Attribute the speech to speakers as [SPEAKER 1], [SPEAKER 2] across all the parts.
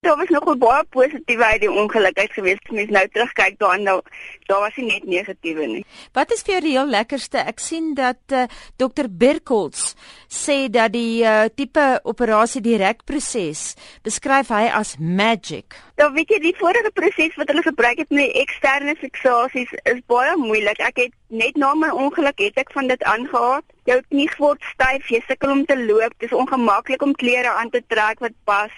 [SPEAKER 1] Daar was nogal baie positiewe uit die ongeluk uit gewees. As mens nou terugkyk daaraan, daar daar was nie net negatiewe nie.
[SPEAKER 2] Wat is vir jou die heel lekkerste? Ek sien dat uh, Dr Berkholz sê dat die uh, tipe operasie direk proses beskryf hy as magic.
[SPEAKER 1] Ja, weet jy, die vorige proses wat hulle gebruik het met eksterne fiksasies is baie moeilik. Ek het net na my ongeluk het ek van dit aangehaat. Jou knie word styf, jy sukkel om te loop. Dit is ongemaklik om klere aan te trek wat pas.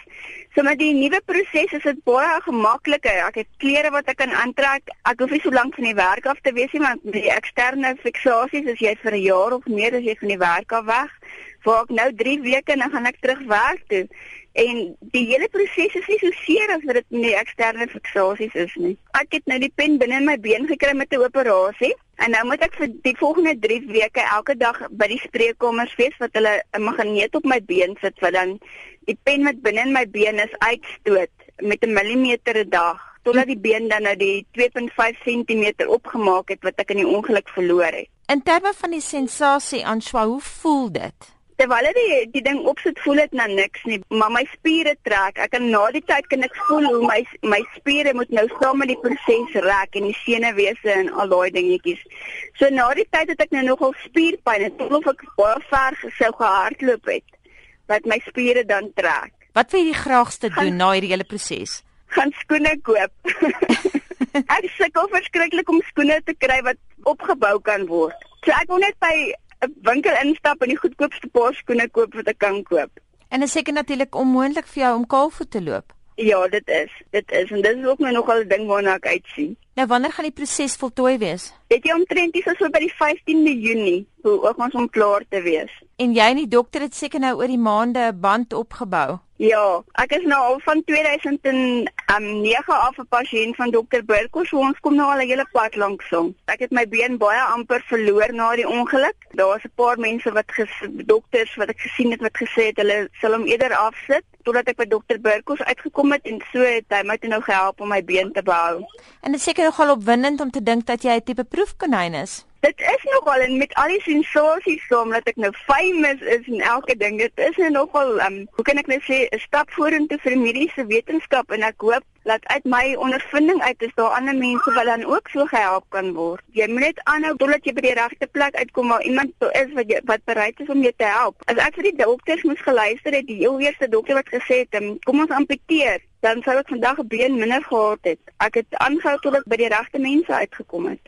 [SPEAKER 1] So met die nuwe proses is dit baie gemakliker. Ek het klere wat ek kan aantrek. Ek hoef nie so lank van die werk af te wees nie want met die eksterne fiksasies is jy vir 'n jaar of meer as jy van die werk af weg. Vir ek nou 3 weke en dan gaan ek terug werk toe. En die hele proses is nie so seer as wat dit met die eksterne fiksasies is nie. Ek het nou die pen binne in my been gekry met 'n operasie. En nou moet ek vir die volgende 3 weke elke dag by die spreekkamers wees wat hulle 'n magneet op my been sit wat dan die pen wat binne in my been is uitstoot met 'n millimeter 'n dag totdat die been dan nou die 2.5 cm opgemaak het wat ek in die ongeluk verloor het.
[SPEAKER 2] In terme van die sensasie aan swa, hoe voel dit?
[SPEAKER 1] Terwyl die die ding opsit, voel dit nou niks nie, maar my spiere trek. Ek kan na die tyd kan ek voel hoe my my spiere moet nou saam met die proses rek en die senuwese en al daai dingetjies. So na die tyd het ek nou nogal spierpyn, dit voel of ek baie ver sou gehardloop het wat my spiere dan trek.
[SPEAKER 2] Wat wil jy die graagste gaan, doen na hierdie hele proses?
[SPEAKER 1] Gaan skoene koop. ek sukkel verskriklik om skoene te kry wat opgebou kan word. So ek wil net by 'n winkel instap en die goedkoopste paar skoene koop wat ek kan koop.
[SPEAKER 2] En dit is seker natuurlik onmoontlik vir jou om kaalvoet te loop.
[SPEAKER 1] Ja, dit is. Dit is en dit is ook nou nogal 'n ding waarna ek uitsien.
[SPEAKER 2] Nou wanneer gaan die proses voltooi wees?
[SPEAKER 1] Weet jy omtrent is so by die 15de Junie, hoe ook ons om klaar te wees.
[SPEAKER 2] En jy en die dokter het seker nou oor die maande 'n band opgebou.
[SPEAKER 1] Ja, ek is nou al van 2009 um, af 'n pasiënt van dokter Burkos, ons kom nou al 'n hele pad lank saam. Ek het my been baie amper verloor na die ongeluk. Daar's 'n paar mense wat dokters wat ek gesien het wat gesê het hulle sal hom eerder afsit totdat ek by dokter Burkos uitgekom het en so het hy my nou gehelp om my been te behou.
[SPEAKER 2] En dit seker nogal opwindend om te dink dat jy 'n tipe proefkonyn is.
[SPEAKER 1] Dit is nogal en met al die sensasies saam dat ek nou famous is en elke ding dit is nou nogal um, hoe kan ek net sê 'n stap vorentoe vir mediese wetenskap en ek hoop dat uit my ondervinding uit is daar ander mense wat dan ook so gehelp kan word. Jy moet net aanhou totdat jy by die regte plek uitkom waar iemand so is wat jy wat bereid is om jou te help. As ek vir die dokters moes geluister het, die heel eerste dokter wat gesê het, um, kom ons amputeer, dan sou ek vandag 'n been minder gehad het. Ek het aangehou totdat by die regte mense uitgekom het.